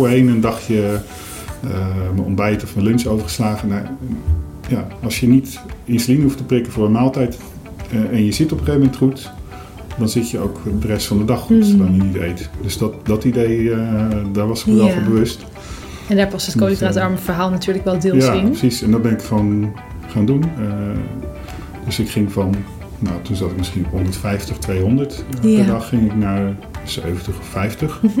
voorheen een dagje mijn ontbijt of mijn lunch overgeslagen. Nou, ja, als je niet insuline hoeft te prikken voor een maaltijd en je zit op een gegeven moment goed, dan zit je ook de rest van de dag goed, mm. zolang je niet eet. Dus dat, dat idee, daar was ik me wel van bewust. En daar past het koolhydraatarme verhaal natuurlijk wel deels ja, in. Ja, precies. En dat ben ik van gaan doen. dus ik ging van nou, toen zat ik misschien op 150, 200 ja. per dag. Ging ik naar 70 of 50. Mhm.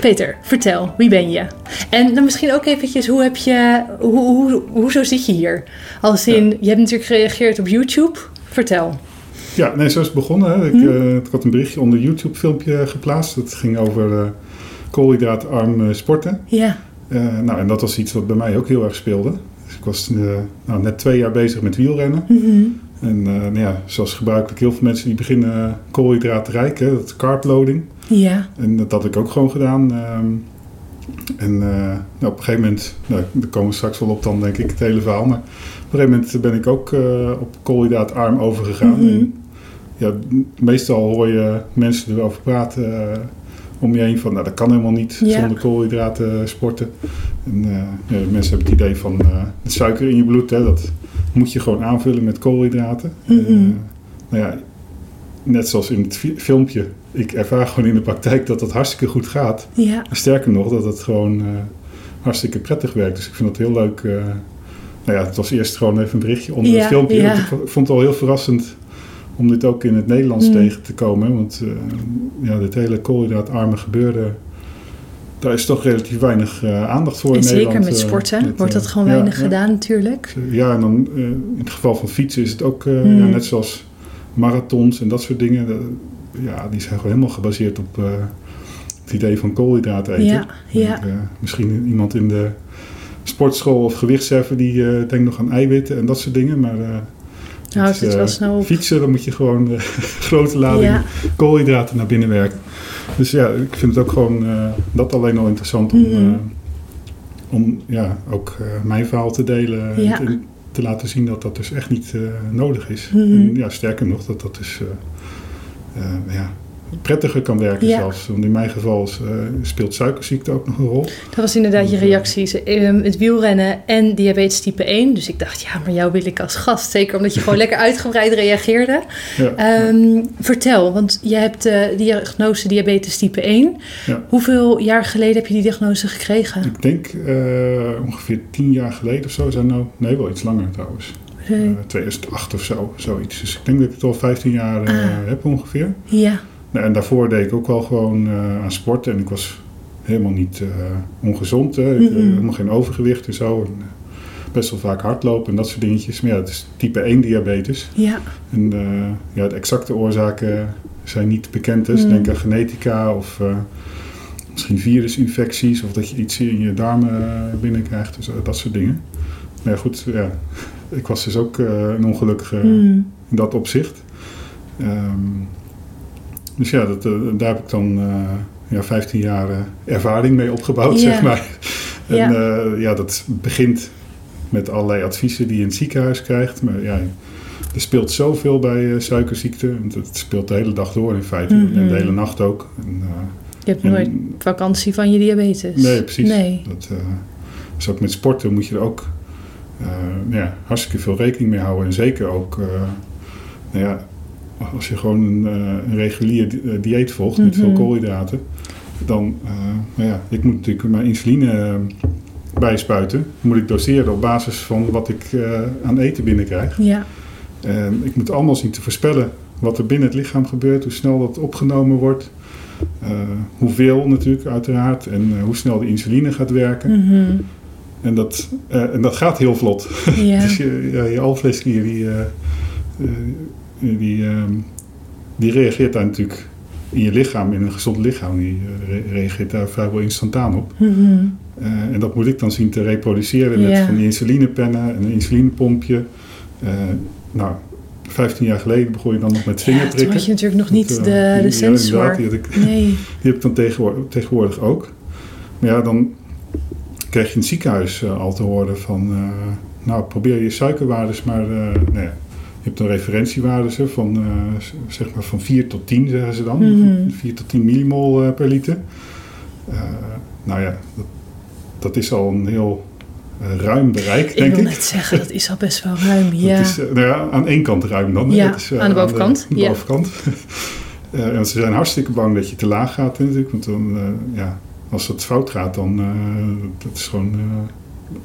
Peter, vertel, wie ben je? En dan misschien ook eventjes, hoe heb je, hoe, hoe, hoezo zit je hier? Als in, je hebt natuurlijk gereageerd op YouTube. Vertel. Ja, nee, zo is het begonnen. Hè. Ik, hm? uh, ik, had een berichtje onder YouTube-filmpje geplaatst. Dat ging over uh, koolhydraatarm sporten. Ja. Uh, nou, en dat was iets wat bij mij ook heel erg speelde. Dus ik was nou, net twee jaar bezig met wielrennen. Mm -hmm. En nou ja, zoals gebruikelijk heel veel mensen die beginnen koolhydraatrijk, hè, dat carbloading. Ja. En dat had ik ook gewoon gedaan. Um, en nou, op een gegeven moment, nou, daar komen we straks wel op dan denk ik het hele verhaal. Maar op een gegeven moment ben ik ook op koolhydraatarm overgegaan. Mm -hmm. en, ja, meestal hoor je mensen erover praten uh, om je heen van, nou dat kan helemaal niet Ja. zonder koolhydraten sporten. En uh, ja, mensen hebben het idee van uh, het suiker in je bloed, hè, dat moet je gewoon aanvullen met koolhydraten. Mhm. En, nou ja, net zoals in het fi- filmpje, ik ervaar gewoon in de praktijk dat dat hartstikke goed gaat. Ja. Sterker nog, dat het gewoon hartstikke prettig werkt. Dus ik vind het heel leuk. nou ja, het was eerst gewoon even een berichtje onder Ja, het filmpje. ja. Ik vond het al heel verrassend om dit ook in het Nederlands Mm. tegen te komen. Want uh, ja, dit hele koolhydraatarme gebeuren, daar is toch relatief weinig uh, aandacht voor En in zeker Nederland. met uh, sporten met, wordt dat uh, gewoon ja, weinig gedaan natuurlijk. Ja, en dan uh, in het geval van fietsen is het ook uh, Mm. ja, net zoals marathons en dat soort dingen. Ja, die zijn gewoon helemaal gebaseerd op uh, het idee van koolhydraten eten. Ja, ja. En, uh, misschien iemand in de sportschool of gewichtsheffen die uh, denkt nog aan eiwitten en dat soort dingen. Maar Nou, het, het wel snel op. fietsen, dan moet je gewoon grote ladingen Ja. koolhydraten naar binnen werken. Dus ja, ik vind het ook gewoon dat alleen al interessant om, Mhm. om ja, ook mijn verhaal te delen. Ja. En te, te laten zien dat dat dus echt niet nodig is. Mhm. En ja, sterker nog, dat dat dus ja, prettiger kan werken Ja. zelfs. Want in mijn geval uh, speelt suikerziekte ook nog een rol. Dat was inderdaad je reacties. Ehm, het wielrennen en diabetes type 1. Dus ik dacht, ja, maar jou wil ik als gast. Zeker omdat je gewoon lekker uitgebreid reageerde. Ja, Ehm, vertel, want je hebt de diagnose diabetes type 1. Ja. Hoeveel jaar geleden heb je die diagnose gekregen? Ik denk uh, ongeveer tien jaar geleden of zo. Zijn nou, nee, wel iets langer trouwens. Nee. Uh, 2008 of zo, zoiets. Dus ik denk dat ik het al 15 jaar uh, Ah. heb ongeveer. Ja, Nou, en daarvoor deed ik ook wel gewoon uh, aan sporten. En ik was helemaal niet ongezond. Hè. Ik, helemaal geen overgewicht en zo. En, best wel vaak hardlopen en dat soort dingetjes. Maar ja, het is type 1 diabetes. ja, En uh, ja, de exacte oorzaken zijn niet bekend. Dus Mhm. denk aan genetica of uh, misschien virusinfecties. Of dat je iets in je darmen binnenkrijgt. Dus uh, dat soort dingen. Maar ja, goed, ja. Ik was dus ook uh, een ongelukkige Hmm. in dat opzicht. Um, dus ja, dat, uh, daar heb ik dan uh, ja, 15 jaar ervaring mee opgebouwd, zeg maar. En Ja. dat begint met allerlei adviezen die je in het ziekenhuis krijgt. Maar ja, er speelt zoveel bij uh, suikerziekte. Want het speelt de hele dag door in feite. Mhm. En de hele nacht ook. En, uh, je hebt En- nooit vakantie van je diabetes. nee, precies. Nee. Dat, uh, dus ook met sporten moet je er ook ja, hartstikke veel rekening mee houden. En zeker ook, uh, nou ja, als je gewoon een, uh, een regulier di- dieet volgt met Mhm. veel koolhydraten, dan, nou ja, ik moet natuurlijk mijn insuline bijspuiten. Moet ik doseren op basis van wat ik aan eten binnenkrijg. Ja, En ik moet allemaal zien te voorspellen wat er binnen het lichaam gebeurt, hoe snel dat opgenomen wordt. Uh, hoeveel natuurlijk uiteraard en uh, hoe snel de insuline gaat werken. Mhm. En, dat, uh, en dat gaat heel vlot. dus je, ja, je alvleesklier die, uh, uh, die, uh, die reageert daar natuurlijk in je lichaam, in een gezond lichaam, die re- reageert daar vrijwel instantaan op. Mhm. Eh, en dat moet ik dan zien te reproduceren met van die insulinepennen en een insulinepompje. Eh, nou, 15 jaar geleden begon je dan nog met Ja, toen vingerprikken. had je natuurlijk nog niet de, eh, de sensor. die, ik, Nee. die heb ik dan tegenwoordig, tegenwoordig ook. Maar ja, dan krijg je in het ziekenhuis eh, al te horen van... eh, nou, probeer je suikerwaardes maar... eh, nou ja, je hebt een referentiewaarde hè, van, zeg maar van 4 tot 10, zeggen ze dan. Mhm. 4 tot 10 millimol per liter. Nou ja, dat, dat is al een heel ruim bereik, Ik denk wil ik. net zeggen, dat is al best wel ruim. Dat Ja. is, nou ja, aan één kant ruim dan. Ja, is, aan de bovenkant, Aan de, ja. bovenkant. Eh, en ze zijn hartstikke bang dat je te laag gaat natuurlijk. Want dan, ja, als het fout gaat, dan uh, dat is gewoon... Uh,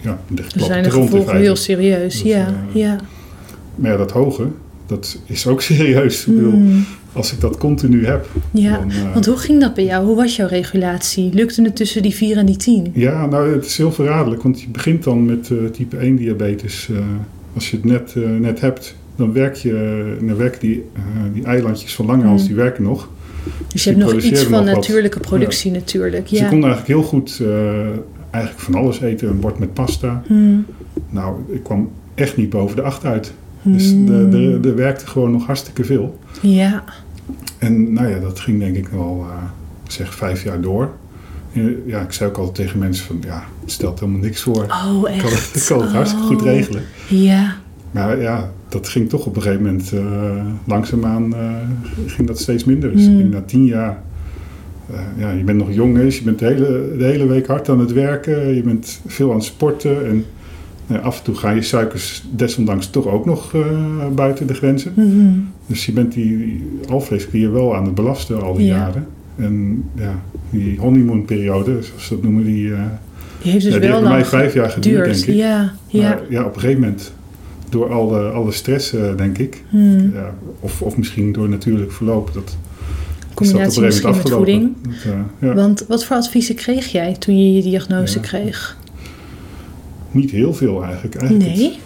ja, Dan zijn de grond gevolgen heel serieus. Dus, ja, eh, ja. Maar ja, dat hoge, dat is ook serieus. Ik bedoel, Hmm, als ik dat continu heb, ja. dan... Want hoe ging dat bij jou? Hoe was jouw regulatie? Lukte het tussen die 4 en die 10? Ja, nou, het is heel verraderlijk. Want je begint dan met type 1 diabetes. als je het net, net hebt, dan, werk je, dan werken die, die eilandjes van langerhans, Mm. die werken nog. Dus je hebt nog iets van nog natuurlijke productie natuurlijk. Ja. ik kon eigenlijk heel goed eh, eigenlijk van alles eten. Een bord met pasta. Hmm, Nou, ik kwam echt niet boven de 8 uit. Dus hmm. er werkte gewoon nog hartstikke veel. Ja, En nou ja, dat ging denk ik wel, eh, zeg, vijf jaar door. Ja, ik zei ook altijd tegen mensen van, ja, het stelt helemaal niks voor. oh Ik kan, echt? ik kan het hartstikke goed Oh. regelen. Ja, Maar ja, dat ging toch op een gegeven moment eh, langzaamaan eh, ging dat steeds minder. Dus Mm. denk na tien jaar, eh, ja, je bent nog jong, dus je bent de hele, de hele week hard aan het werken. Je bent veel aan het sporten en eh, af en toe gaan je suikers desondanks toch ook nog buiten de grenzen. Mhm. Dus je bent die, die alvleesklier wel aan het belasten al die Ja. jaren. En ja, die honeymoonperiode, zoals ze dat noemen, die, eh, die heeft dus ja, die wel heeft bij mij vijf jaar geduurd, geduurd. denk ik. Ja, ja. Maar ja, op een gegeven moment, door alle, alle stress, eh, denk ik, Hmm. ja, of, of misschien door natuurlijk verloop, dat dat Combinatie een misschien met voeding. afgelopen. Dat, eh, ja, Want wat voor adviezen kreeg jij toen je je diagnose kreeg? Niet heel veel eigenlijk. Eigenlijk, Nee? het-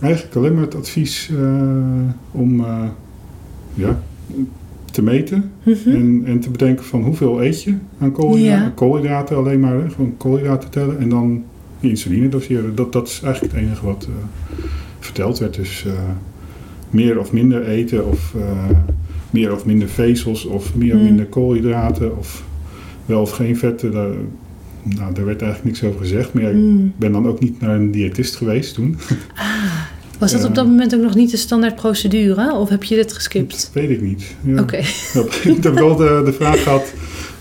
eigenlijk alleen maar het advies eh, om ja, te meten Mhm. en, en te bedenken van hoeveel eet je aan koolhydraten. Ja. Koolhydraten alleen maar, hè, gewoon koolhydraten tellen en dan insuline doseren. Dat, dat is eigenlijk het enige wat verteld werd. Dus eh, meer of minder eten of eh, meer of minder vezels of meer of Hmm. minder koolhydraten of wel of geen vetten. Daar, nou, daar werd eigenlijk niks over gezegd. Maar ik Hmm. ben dan ook niet naar een diëtist geweest toen. Ah, was dat op dat moment ook nog niet de standaard procedure? Of heb je dit geskipt? Dat weet ik niet. Ja. Oké. Gegeven moment heb ik wel de, de vraag gehad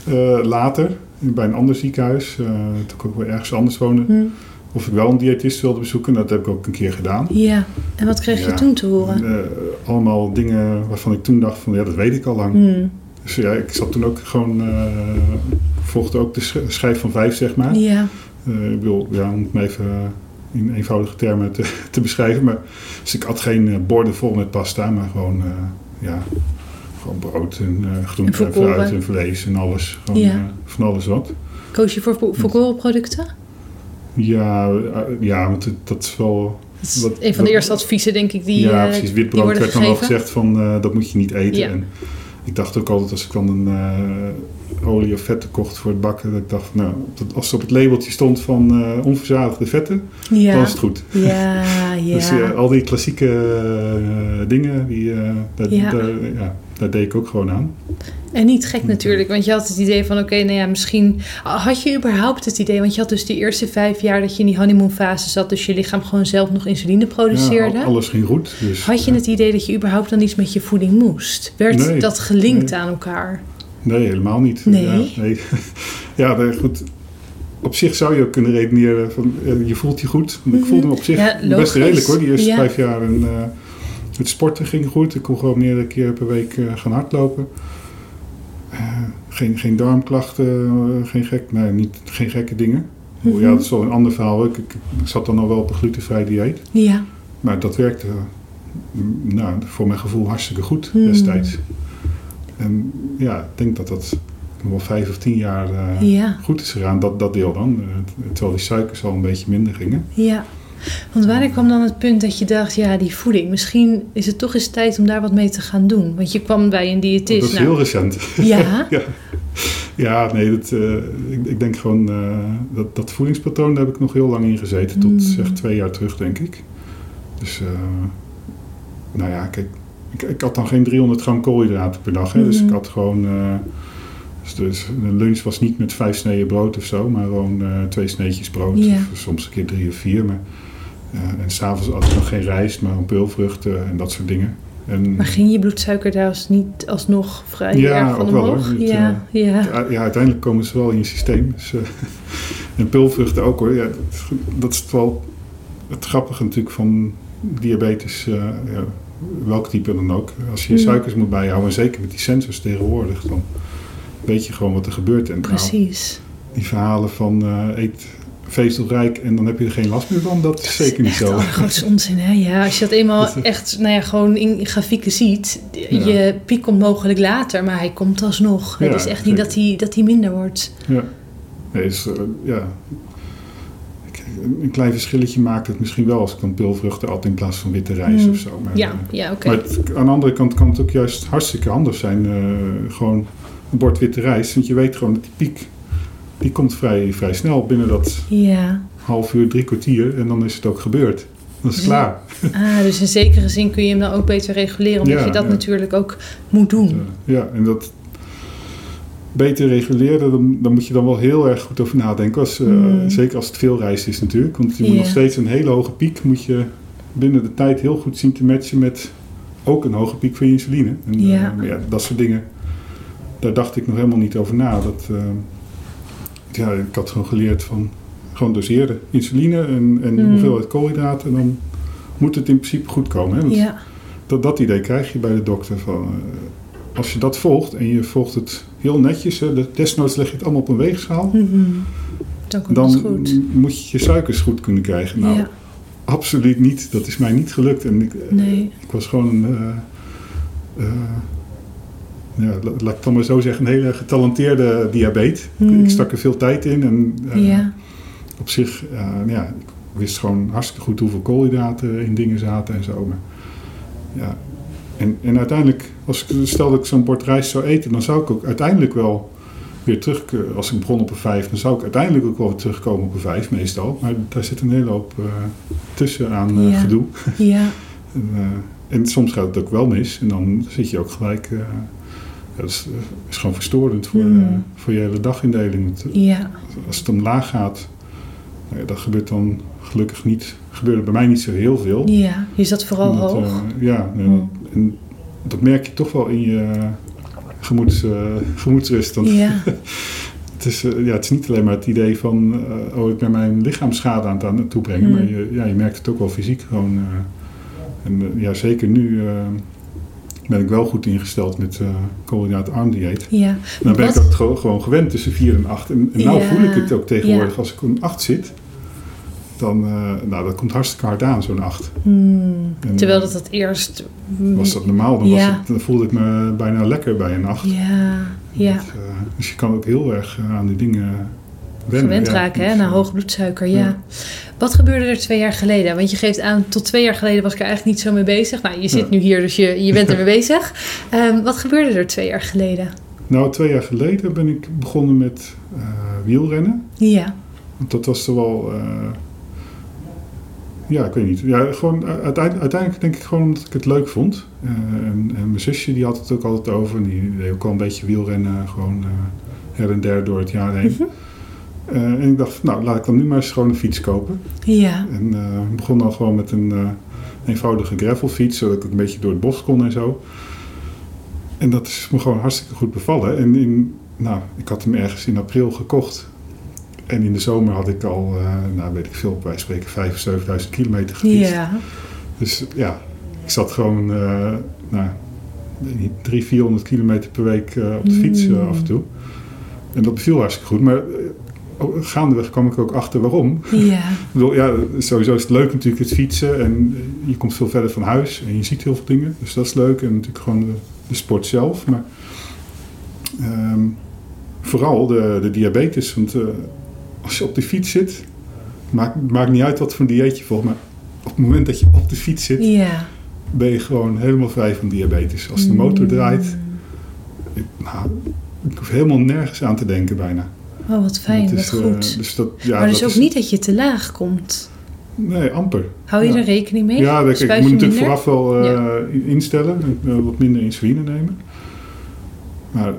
eh, later bij een ander ziekenhuis, eh, toen ik ook weer ergens anders woonde, Hm. Of ik wel een diëtist wilde bezoeken. Dat heb ik ook een keer gedaan. Ja. En wat kreeg je toen te horen? Eh, allemaal dingen waarvan ik toen dacht van ja, dat weet ik al lang. Hmm. Dus ja, ik zat toen ook gewoon, eh volgde ook de sch- schijf van vijf zeg maar. Ja. Eh, ik wil, ja, om het maar even in eenvoudige termen te, te beschrijven. Maar, dus ik had geen borden vol met pasta, maar gewoon, ja, gewoon brood en eh En groente en volkoren. fruit en vlees en alles. Gewoon, Ja. van alles wat. Koos je voor volkorenproducten? Ja, eh, ja want het- dat is wel... Dat een van de eerste adviezen, denk ik, die, ja, eh, precies. Witbrood werd dan wel gezegd van eh, dat moet je niet eten. Ja. En ik dacht ook altijd als ik dan een olie of vetten kocht voor het bakken, dat ik dacht, nou, dat als er op het labeltje stond van onverzadigde vetten, dan is het goed. Ja, ja. Dus al die klassieke dingen, die, daar, Ja. Daar, ja, daar deed ik ook gewoon aan. En niet gek natuurlijk, want je had het idee van, oké, nou ja, misschien... Had je überhaupt het idee, want je had dus die eerste vijf jaar dat je in die honeymoonfase zat, dus je lichaam gewoon zelf nog insuline produceerde. Ja, alles ging goed. Dus, Had je ja. het idee dat je überhaupt dan iets met je voeding moest? Werd Nee. dat gelinkt Nee. aan elkaar? Nee, helemaal niet. Nee? Ja, nee. ja maar goed. Op zich zou je ook kunnen redeneren van eh, je voelt je goed. Want Ik voelde me op zich Ja, logisch. best redelijk hoor, die eerste vijf jaar. En, eh, het sporten ging goed. Ik kon gewoon meerdere keer per week eh, gaan hardlopen. Eh, geen, geen darmklachten, eh, geen, gek, nee, niet, geen gekke dingen. Mhm. Ja, dat is wel een ander verhaal. Ik, ik, ik zat dan al wel op een glutenvrij dieet. Ja. Maar dat werkte mm, nou, voor mijn gevoel hartstikke goed Hmm. destijds. En ja, ik denk dat dat nog wel vijf of tien jaar Ja. goed is gegaan, dat, dat deel dan. Terwijl die suikers al een beetje minder gingen. Ja. Want wanneer kwam dan het punt dat je dacht, ja, die voeding, misschien is het toch eens tijd om daar wat mee te gaan doen? Want je kwam bij een Dat diëtist. is nou, heel recent. ja, ja. Ja, nee, dat, eh, ik, ik denk gewoon eh, dat, dat voedingspatroon, daar heb ik nog heel lang in gezeten. Tot Mm. zeg twee jaar terug, denk ik. Dus, eh, nou ja, kijk, ik, ik had dan geen 300 gram koolhydraten per dag. Hè, Dus Mhm. ik had gewoon, dus, dus de lunch was niet met vijf sneden brood of zo, maar gewoon twee sneetjes brood. Ja. Of soms een keer drie of vier. Maar, en s'avonds had ik nog geen rijst, maar een peulvruchten en dat soort dingen. En, Maar ging je bloedsuiker trouwens niet alsnog vrij Ja, erg van ook wel, hoor. Het, ja, ja. Ja, uiteindelijk komen ze wel in je systeem. Dus, eh, en pulvruchten ook hoor. Ja, dat, dat is het wel het grappige natuurlijk van diabetes. eh, ja, welk type dan ook. Als je je Mm. suikers moet bijhouden, en zeker met die sensors tegenwoordig, dan weet je gewoon wat er gebeurt. En nou, Precies. die verhalen van eh, eet vezelrijk en dan heb je er geen last meer van, dat is zeker niet zo. allergrootste onzin, hè? Ja, als je dat eenmaal Dat- echt, nou ja, gewoon in grafieken ziet. Ja. Je piek komt mogelijk later, maar hij komt alsnog. Ja, het is echt niet dat hij, dat hij minder wordt. Ja. Nee, dus, eh, ja. Een klein verschilletje maakt het misschien wel als ik dan pilvruchten at in plaats van witte rijst Mm. of zo. Maar, Ja, eh, ja, oké. Maar het- aan de andere kant kan het ook juist hartstikke handig zijn. eh, gewoon een bord witte rijst. Want je weet gewoon dat die piek, die komt vrij, vrij snel binnen dat Ja. half uur, drie kwartier. En dan is het ook gebeurd. Dan is klaar. Ah, dus in zekere zin kun je hem dan ook beter reguleren, omdat Ja, je dat ja. natuurlijk ook moet doen. Eh, ja, en dat beter reguleren, dan, dan moet je dan wel heel erg goed over nadenken. Als, eh, Mm. Zeker als het veel rijst is natuurlijk. Want je moet nog steeds een hele hoge piek. Moet je binnen de tijd heel goed zien te matchen met ook een hoge piek van je insuline. En, eh, Ja. maar ja, dat soort dingen, daar dacht ik nog helemaal niet over na. Dat, eh, ja, ik had gewoon geleerd van gewoon doseren. Insuline en, en Mm. hoeveelheid koolhydraten. En dan moet het in principe goed komen. Hè? Ja, dat, dat idee krijg je bij de dokter. Van, eh, als je dat volgt en je volgt het heel netjes, hè, de- desnoods leg je het allemaal op een weegschaal, dan komt dan het goed. m- moet je je suikers goed kunnen krijgen. Nou, ja, absoluut niet. Dat is mij niet gelukt. En ik, eh, nee. ik was gewoon eh, ja, la- laat ik het dan maar zo zeggen, een hele getalenteerde diabeet. Hmm. Ik stak er veel tijd in en eh, ja, op zich, eh, nou ja, ik wist gewoon hartstikke goed hoeveel koolhydraten in dingen zaten en zo. Maar, ja. en, en uiteindelijk, als ik, stel dat ik zo'n bord rijst zou eten, dan zou ik ook uiteindelijk wel weer terug, als ik begon op een 5, dan zou ik uiteindelijk ook wel weer terugkomen op een 5 meestal. Maar daar zit een hele hoop eh, tussen aan eh, Ja. gedoe. ja, En, eh, en soms gaat het ook wel mis en dan zit je ook gelijk. eh, dat is, eh, is gewoon verstorend voor, Hmm. eh, voor je hele dagindeling. Eh, ja, als het omlaag gaat, nou ja, dat gebeurt dan gelukkig niet. Gebeurde bij mij niet zo heel veel. ja. Je zat vooral Omdat, hoog. ja, en, Hmm. en dat merk je toch wel in je gemoeds, eh, gemoedsrust. Ja, het, is, ja, het is niet alleen maar het idee van, oh, ik ben mijn lichaamsschade aan het aan het toebrengen. Hmm. Maar je, ja, je merkt het ook wel fysiek gewoon. en ja, zeker nu ben ik wel goed ingesteld met eh koolhydraatarm dieet. ja. Dan ben ik ook gewoon, gewend tussen 4 en 8. En, en nou Ja. voel ik het ook tegenwoordig. Ja. Als ik een 8 zit, dan uh, nou, dat komt hartstikke hard aan, zo'n 8. Hmm. En, Terwijl eh, dat het eerst... Was dat normaal, dan, was het, dan voelde ik me bijna lekker bij een 8. Ja, ja. Dat, eh, dus je kan ook heel erg eh, aan die dingen wennen. Gewend raken, hè? Na eh, hoog bloedsuiker, ja. Wat gebeurde er twee jaar geleden? Want je geeft aan, tot twee jaar geleden was ik er eigenlijk niet zo mee bezig. Nou, je zit nu hier, dus je, je bent er mee bezig. Ehm, wat gebeurde er twee jaar geleden? Nou, twee jaar geleden ben ik begonnen met eh, wielrennen. Ja, Want dat was toch wel. eh, ja, ik weet niet. Ja, gewoon, uh, uiteindelijk, uiteindelijk denk ik gewoon omdat ik het leuk vond. Uh, en, en, mijn zusje die had het ook altijd over. En die deed ook al een beetje wielrennen. Gewoon her en der door het jaar heen. Mm -hmm. En ik dacht, nou laat ik dan nu maar eens gewoon een fiets kopen. Ja. En ik begon dan gewoon met een eenvoudige gravelfiets. Zodat ik een beetje door het bos kon en zo. En dat is me gewoon hartstikke goed bevallen. En in, nou, ik had hem ergens in april gekocht. En in de zomer had ik al, uh, nou weet ik veel, wij spreken 5.000, 7.000 kilometer gefietst. Ja. Dus ja, ik zat gewoon, uh, nou, 300, 400 kilometer per week uh, op de fiets uh, af en toe. En dat beviel hartstikke goed. Maar uh, gaandeweg kwam ik ook achter waarom. Ja. ik bedoel, ja, sowieso is het leuk natuurlijk het fietsen. En je komt veel verder van huis en je ziet heel veel dingen. Dus dat is leuk. En natuurlijk gewoon de, de sport zelf. Maar um, vooral de, de diabetes. Want uh, als je op de fiets zit, maakt, maakt niet uit wat voor dieet je volgt, maar op het moment dat je op de fiets zit, ja. ben je gewoon helemaal vrij van diabetes. Als de motor draait, nou, ik hoef helemaal nergens aan te denken bijna. Oh, wat fijn, Dat is, wat eh, goed. dus dat, ja, maar dus dat ook is- niet dat je te laag komt. Nee, amper. Hou je Ja. er rekening mee? Ja, dat, ik moet natuurlijk minder? vooraf wel eh, instellen. wat minder insuline nemen. Maar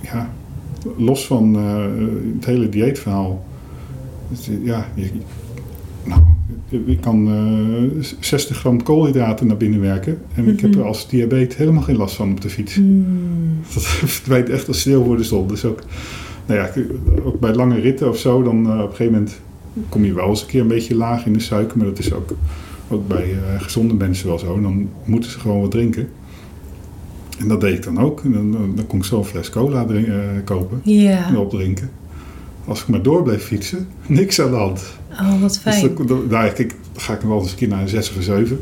ja, los van eh, het hele dieetverhaal. het, ja, je, nou, ik kan eh, 60 gram koolhydraten naar binnen werken. En ik heb Mhm. er als diabetes helemaal geen last van op de fiets. Hmm. Dat verdwijnt echt als sneeuw voor de zon. Dus ook, nou ja, ook bij lange ritten of zo, dan eh, op een gegeven moment kom je wel eens een keer een beetje laag in de suiker. Maar dat is ook, ook bij eh, gezonde mensen wel zo. En dan moeten ze gewoon wat drinken. En dat deed ik dan ook. En dan, dan, kon ik zo een fles cola eh, kopen en opdrinken. Als ik maar door bleef fietsen, niks aan de hand. Oh, wat Dus fijn. dan, dan, nou, kijk, dan ga ik wel eens een keer naar een 6 of een 7.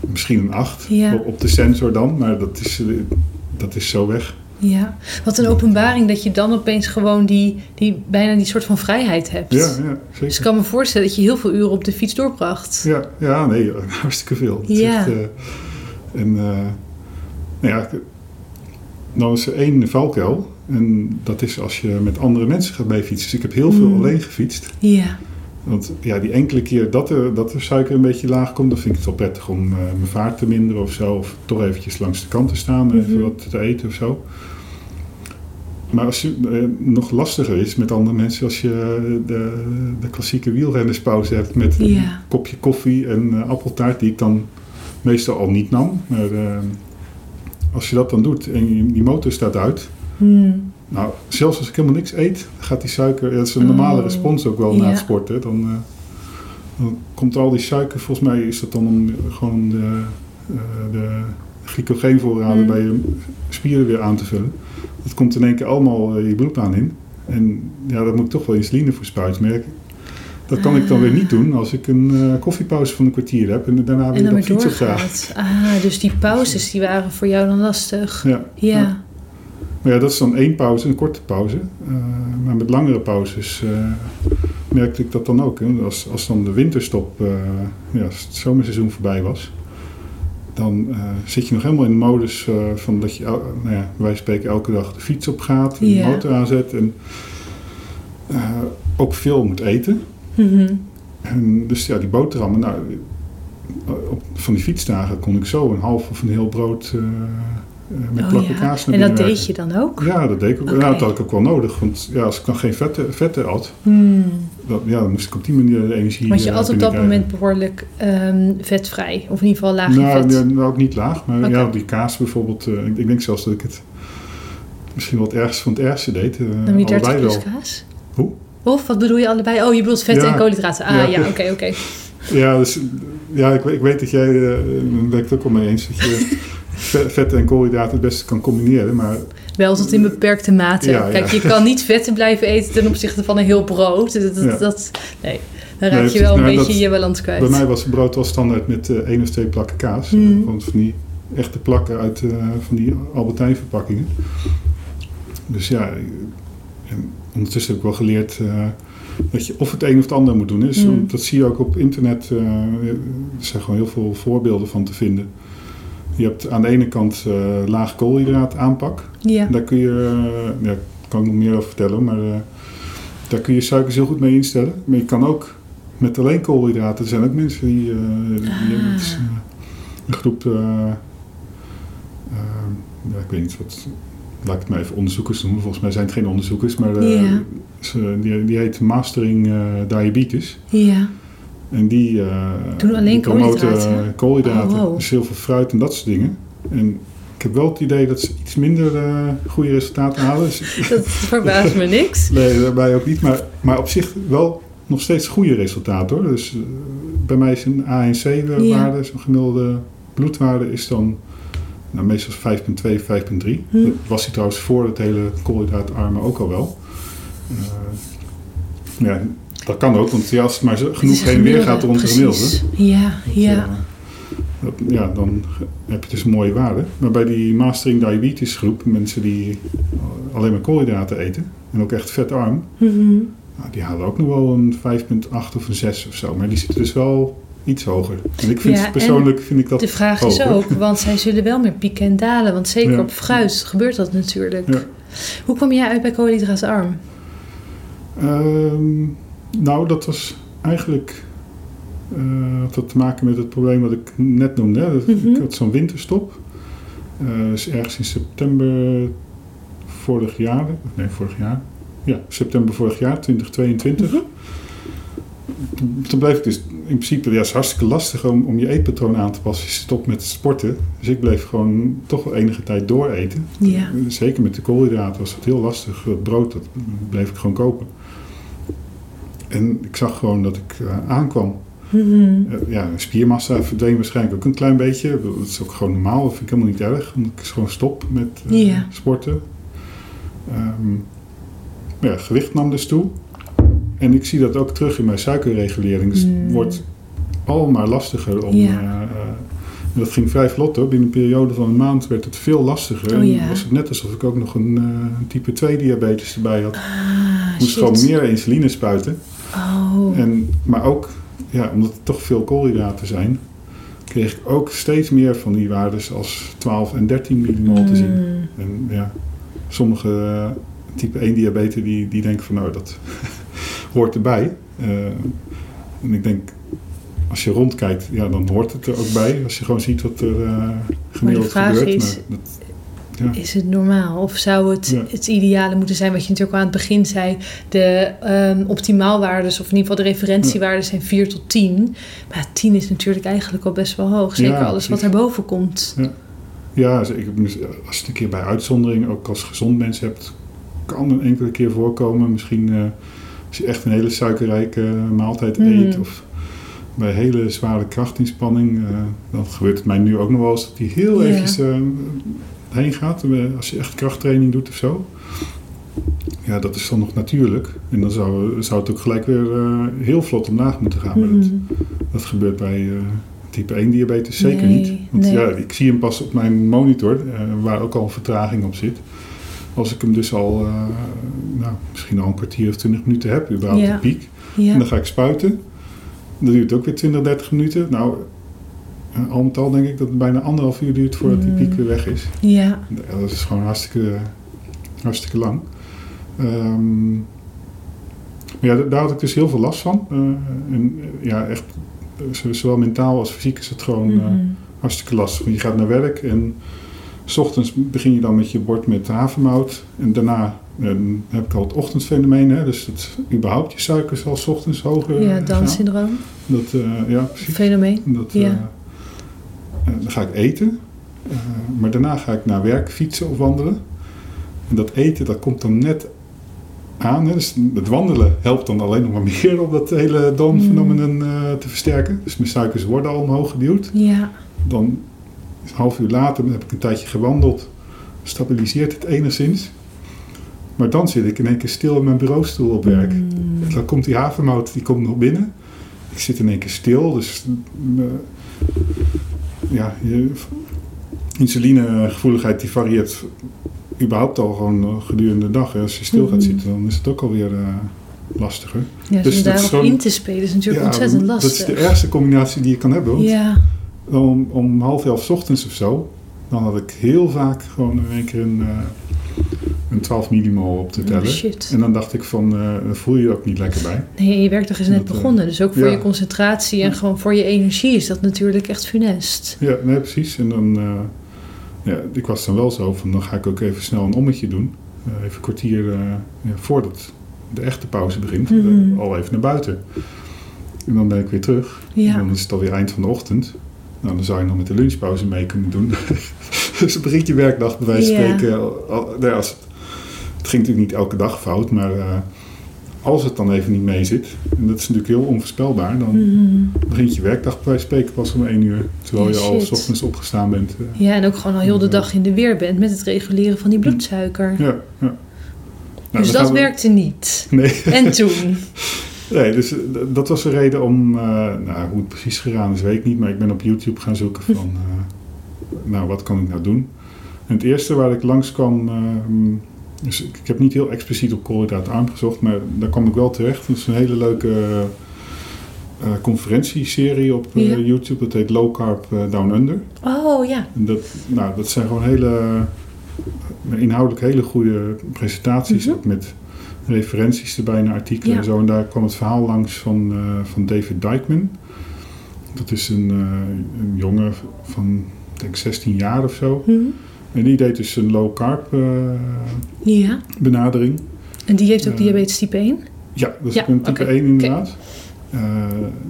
Misschien een 8 Ja. op, op de sensor dan. Maar dat is, dat is zo weg. Ja. Wat een openbaring dat je dan opeens gewoon die, die bijna die soort van vrijheid hebt. Ja, ja Dus ik zeker. kan me voorstellen dat je heel veel uren op de fiets doorbracht. Ja, ja, nee, hartstikke veel. Ja. echt, eh, en eh, nou ja, nou is er één valkuil. En dat is als je met andere mensen gaat meefietsen. Dus ik heb heel veel Mm. alleen gefietst. Ja. Want ja, die enkele keer dat er, dat er suiker een beetje laag komt, dan vind ik het wel prettig om eh, mijn vaart te minderen of zo. Of toch eventjes langs de kant te staan, even Mhm. wat te eten of zo. Maar als je eh, nog lastiger is met andere mensen, als je de, de klassieke wielrennerspauze hebt met een kopje koffie en eh, appeltaart, die ik dan meestal al niet nam. Maar eh, als je dat dan doet en je, die motor staat uit, Hmm. nou, zelfs als ik helemaal niks eet, gaat die suiker, dat is een normale Oh, respons ook wel na het sporten, dan, eh, dan komt al die suiker, volgens mij is dat dan om gewoon de, eh, de glycogeenvoorraden Mm. bij je spieren weer aan te vullen. Dat komt in één keer allemaal eh, je bloedbaan in. En ja, daar moet ik toch wel insuline voor spuiten. Ik- dat kan ik dan weer niet doen als ik een eh, koffiepauze van een kwartier heb en daarna weer op weer fiets op ga. doorgaat. Ah, dus die pauzes die waren voor jou dan lastig. Ja. Ja. Maar ja, dat is dan één pauze, een korte pauze. Eh, maar met langere pauzes merkte ik dat dan ook. Hè. Als, als dan de winterstop, ja, als het zomerseizoen voorbij was, dan eh, zit je nog helemaal in de modus eh, van dat je, el- nou ja, wij spreken elke dag de fiets op gaat, en de motor aanzet en eh, ook veel moet eten. Mhm. En dus ja, die boterhammen, nou, op, van die fietsdagen kon ik zo een half of een heel brood met Oh, plakken ja. kaas naar En dat deed je dan ook? ja, dat deed ik ook. Ja, dat had ik ook wel nodig. Want ja, als ik dan geen vetten, vetten had, Hmm. Dan, ja, dan moest ik op die manier de energie Want je eh, at op dat moment behoorlijk ehm, vetvrij. Of in ieder geval laag in Nou, vet. ja, nou, ook niet laag. Maar ja, die kaas bijvoorbeeld. eh, ik, ik denk zelfs dat ik het misschien wel het ergste van het ergste deed. eh, Dan je 30 allebei plus wel. kaas? Hoe? Of wat bedoel je allebei? Oh, je bedoelt vetten Ja. en koolhydraten. Ah, Ja. ja, oké, oké. Ja, dus, ja ik, ik weet dat jij, eh, daar ben ik het ook wel mee eens, dat je ve- vetten en koolhydraten het beste kan combineren. Maar Wel tot in beperkte mate. Ja, Kijk, ja. je kan niet vetten blijven eten ten opzichte van een heel brood. Dat, dat, Ja. dat- nee, dan raak Nee, je wel een nou, beetje dat- je balans kwijt. bij mij was het brood wel standaard met eh, één of twee plakken kaas. Want van die echte plakken uit eh, van die Albertijn verpakkingen. Dus ja, en ondertussen heb ik wel geleerd eh, dat je of het een of het ander moet doen. Dus, Hmm. Dat zie je ook op internet. er zijn gewoon heel veel voorbeelden van te vinden. Je hebt aan de ene kant eh laag koolhydraat aanpak. Ja. Daar kun je, eh, ja, daar kan ik nog meer over vertellen, maar eh, daar kun je suikers heel goed mee instellen. Maar je kan ook met alleen koolhydraten, er zijn ook mensen die, die Ah. eh, een groep, ja, ik weet niet wat, laat ik het maar even onderzoekers noemen. Volgens mij zijn het geen onderzoekers, maar Ja. ze, die, die heet Mastering Diabetes. Ja. En die, eh, Doen alleen die promoten, koolhydraten? eh, koolhydraten, Oh, wow. dus fruit en dat soort dingen. En ik heb wel het idee dat ze iets minder eh, goede resultaten halen. Dus, Dat verbaast me niks. nee, daarbij ook niet. Maar, maar op zich wel nog steeds goede resultaten hoor. Dus bij mij is een ANC-waarde, Ja. zo'n gemiddelde bloedwaarde, is dan nou, meestal 5,2, 5,3. Hm. Dat was hij trouwens voor het hele koolhydraatarme ook al wel. Ja, dat kan ook, want ja, als het maar genoeg heen en weer gaat rond de gemiddelde. Ja, ja. Ja. Dat, ja, dan heb je dus een mooie waarde. Maar bij die Mastering Diabetes groep, mensen die alleen maar koolhydraten eten en ook echt vetarm, Mhm. nou, die halen ook nog wel een 5,8 of een 6 of zo. Maar die zitten dus wel iets hoger. En ik vind Ja, persoonlijk vind ik dat De vraag is ook, want zij zullen wel meer pieken en dalen. Want zeker Ja. op fruit gebeurt dat natuurlijk. Ja. Hoe kwam jij uit bij koolhydraatarm? Ehm, nou, dat was eigenlijk eh, had dat te maken met het probleem wat ik net noemde. Hè. Dat- Mhm. Ik had zo'n winterstop. Eh, dus ergens in september vorig jaar. Nee, vorig jaar. Ja, september vorig jaar, 2022. Mhm. Toen- Toen bleef ik dus in principe, ja, het is hartstikke lastig om, om je eetpatroon aan te passen. Je stopt met sporten. Dus ik bleef gewoon toch wel enige tijd dooreten. Ja. Zeker met de koolhydraten was het heel lastig. Het brood, dat bleef ik gewoon kopen. En ik zag gewoon dat ik eh, aankwam. Mhm. Eh, ja, spiermassa verdween waarschijnlijk ook een klein beetje. Dat is ook gewoon normaal. Dat vind ik helemaal niet erg. Omdat ik gewoon stop met eh, sporten. Ehm, ja, gewicht nam dus toe. En ik zie dat ook terug in mijn suikerregulering. Dus Mm. het wordt al maar lastiger om... En dat ging vrij vlot hoor. Binnen een periode van een maand werd het veel lastiger. Oh, en was het net alsof ik ook nog een type 2 diabetes erbij had. Ah, moest shit. gewoon meer insuline spuiten. Oh. En, maar ook, ja, omdat het toch veel koolhydraten zijn, kreeg ik ook steeds meer van die waardes als 12 en 13 millimol te zien. Mm. En ja, sommige eh, type 1 diabetes die, die denken van nou, dat hoort erbij. Eh, en ik denk, als je rondkijkt, ja, dan hoort het er ook bij. Als je gewoon ziet wat er eh gemiddeld gebeurt. is- Maar dat, ja. Is het normaal? Of zou het Ja. het ideale moeten zijn, wat je natuurlijk al aan het begin zei, de ehm optimaalwaardes, of in ieder geval de referentiewaarden zijn 4 tot 10. Maar 10 is natuurlijk eigenlijk al best wel hoog. Zeker alles wat erboven komt. Ja, ik, als je het een keer bij uitzondering, ook als gezond mens hebt, kan een enkele keer voorkomen. Misschien eh, als je echt een hele suikerrijke maaltijd Mhm. eet of bij hele zware krachtinspanning, eh, dan gebeurt het mij nu ook nog wel eens dat die heel eventjes eh, heen gaat. eh, Als je echt krachttraining doet of zo. Ja, dat is dan nog natuurlijk. En dan zou, zou het ook gelijk weer eh, heel vlot omlaag moeten gaan. Maar dat, Mhm. dat gebeurt bij eh, type 1 diabetes zeker Nee, niet. Want nee. ja, ik zie hem pas op mijn monitor, waar ook al een vertraging op zit. Als ik hem dus al, nou, misschien al een kwartier of 20 minuten heb, überhaupt Ja. de piek. Ja. En dan ga ik spuiten. Dan duurt het ook weer 20, 30 minuten. Nou, al met al denk ik dat het bijna anderhalf uur duurt voordat die Mm. piek weer weg is. ja. Dat is gewoon hartstikke, hartstikke lang. Ehm, maar ja, da- daar had ik dus heel veel last van. Eh, en eh, ja, echt, eh, zo- zowel mentaal als fysiek is het gewoon Mhm. hartstikke lastig. Want je gaat naar werk en s ochtends begin je dan met je bord met havermout. En daarna heb ik al het ochtendfenomeen. Hè, dus het, überhaupt je suiker zal s ochtends hoger ja, Down-syndroom, gaan. Dat, ja, precies. fenomeen. Dat, Ja. Eh, dan ga ik eten. Eh, maar daarna ga ik naar werk fietsen of wandelen. En dat eten, dat komt dan net aan. Hè. Dus het wandelen helpt dan alleen nog maar meer om dat hele Dawn-fenomeen eh, te versterken. Dus mijn suikers worden al omhoog geduwd. Ja. Dan een half uur later heb ik een tijdje gewandeld. Stabiliseert het enigszins. Maar dan zit ik in één keer stil in mijn bureaustoel op werk. Mm. Dan komt die havermout, die komt nog binnen. Ik zit in één keer stil, dus ja, je insulinegevoeligheid die varieert überhaupt al gewoon eh, gedurende de dag. hè. Als je stil gaat Mhm. zitten, dan is het ook alweer eh lastiger. Ja, Dus is daarop zo'n- in te spelen is natuurlijk Ja, ontzettend Dat is lastig. de ergste combinatie die je kan hebben. Ja. om, om half elf 's ochtends of zo, dan had ik heel vaak gewoon in één keer een, eh, een 12 millimol op te Oh, tellen. shit. En dan dacht ik van, daar voel je je ook niet lekker bij. Nee, je werkdag is net Dat, eh, begonnen. Dus ook voor ja. je concentratie en gewoon voor je energie is dat natuurlijk echt funest. Ja, nee, precies. En dan, eh, ja, ik was dan wel zo van, dan ga ik ook even snel een ommetje doen. Even een kwartier ja, voordat de echte pauze begint, Mhm. al even naar buiten. En dan ben ik weer terug. En Ja. dan is het alweer eind van de ochtend. Nou, dan zou je nog met de lunchpauze mee kunnen doen. dus begint je werkdag bij wijze van Ja. spreken. al- nou als het, ging natuurlijk niet elke dag fout, maar eh, als het dan even niet mee zit, en dat is natuurlijk heel onvoorspelbaar, dan Mhm. begint je werkdag bij spreken pas om één uur. Terwijl Ja, je al s ochtends opgestaan bent. eh. Ja, en ook gewoon al heel de dag in de weer bent met het reguleren van die bloedsuiker. ja, ja. Nou, dus dat we- werkte niet. Nee, En toen? nee dus eh, dat was de reden om, nou, hoe het precies gegaan is, weet ik niet, maar ik ben op YouTube gaan zoeken van, nou, wat kan ik nou doen? En het eerste waar ik langs kwam, ehm, dus ik, ik heb niet heel expliciet op koolhydraatarm gezocht, maar daar kwam ik wel terecht. Dat is een hele leuke eh, conferentieserie op eh, Ja. YouTube. Dat heet Low Carb eh, Down Under. Oh ja. En dat, nou, dat zijn gewoon hele, eh, inhoudelijk hele goede presentaties. Mhm. Ook met referenties erbij naar artikelen Ja. en zo. En daar kwam het verhaal langs van, eh, van David Dijkman. Dat is een, eh, een jongen van, ik denk 16 jaar of zo. Mhm. En die deed dus een low carb eh, Ja. benadering. En die heeft ook Eh, diabetes type 1? Ja, dat is Ja, type oké, 1 inderdaad. Eh,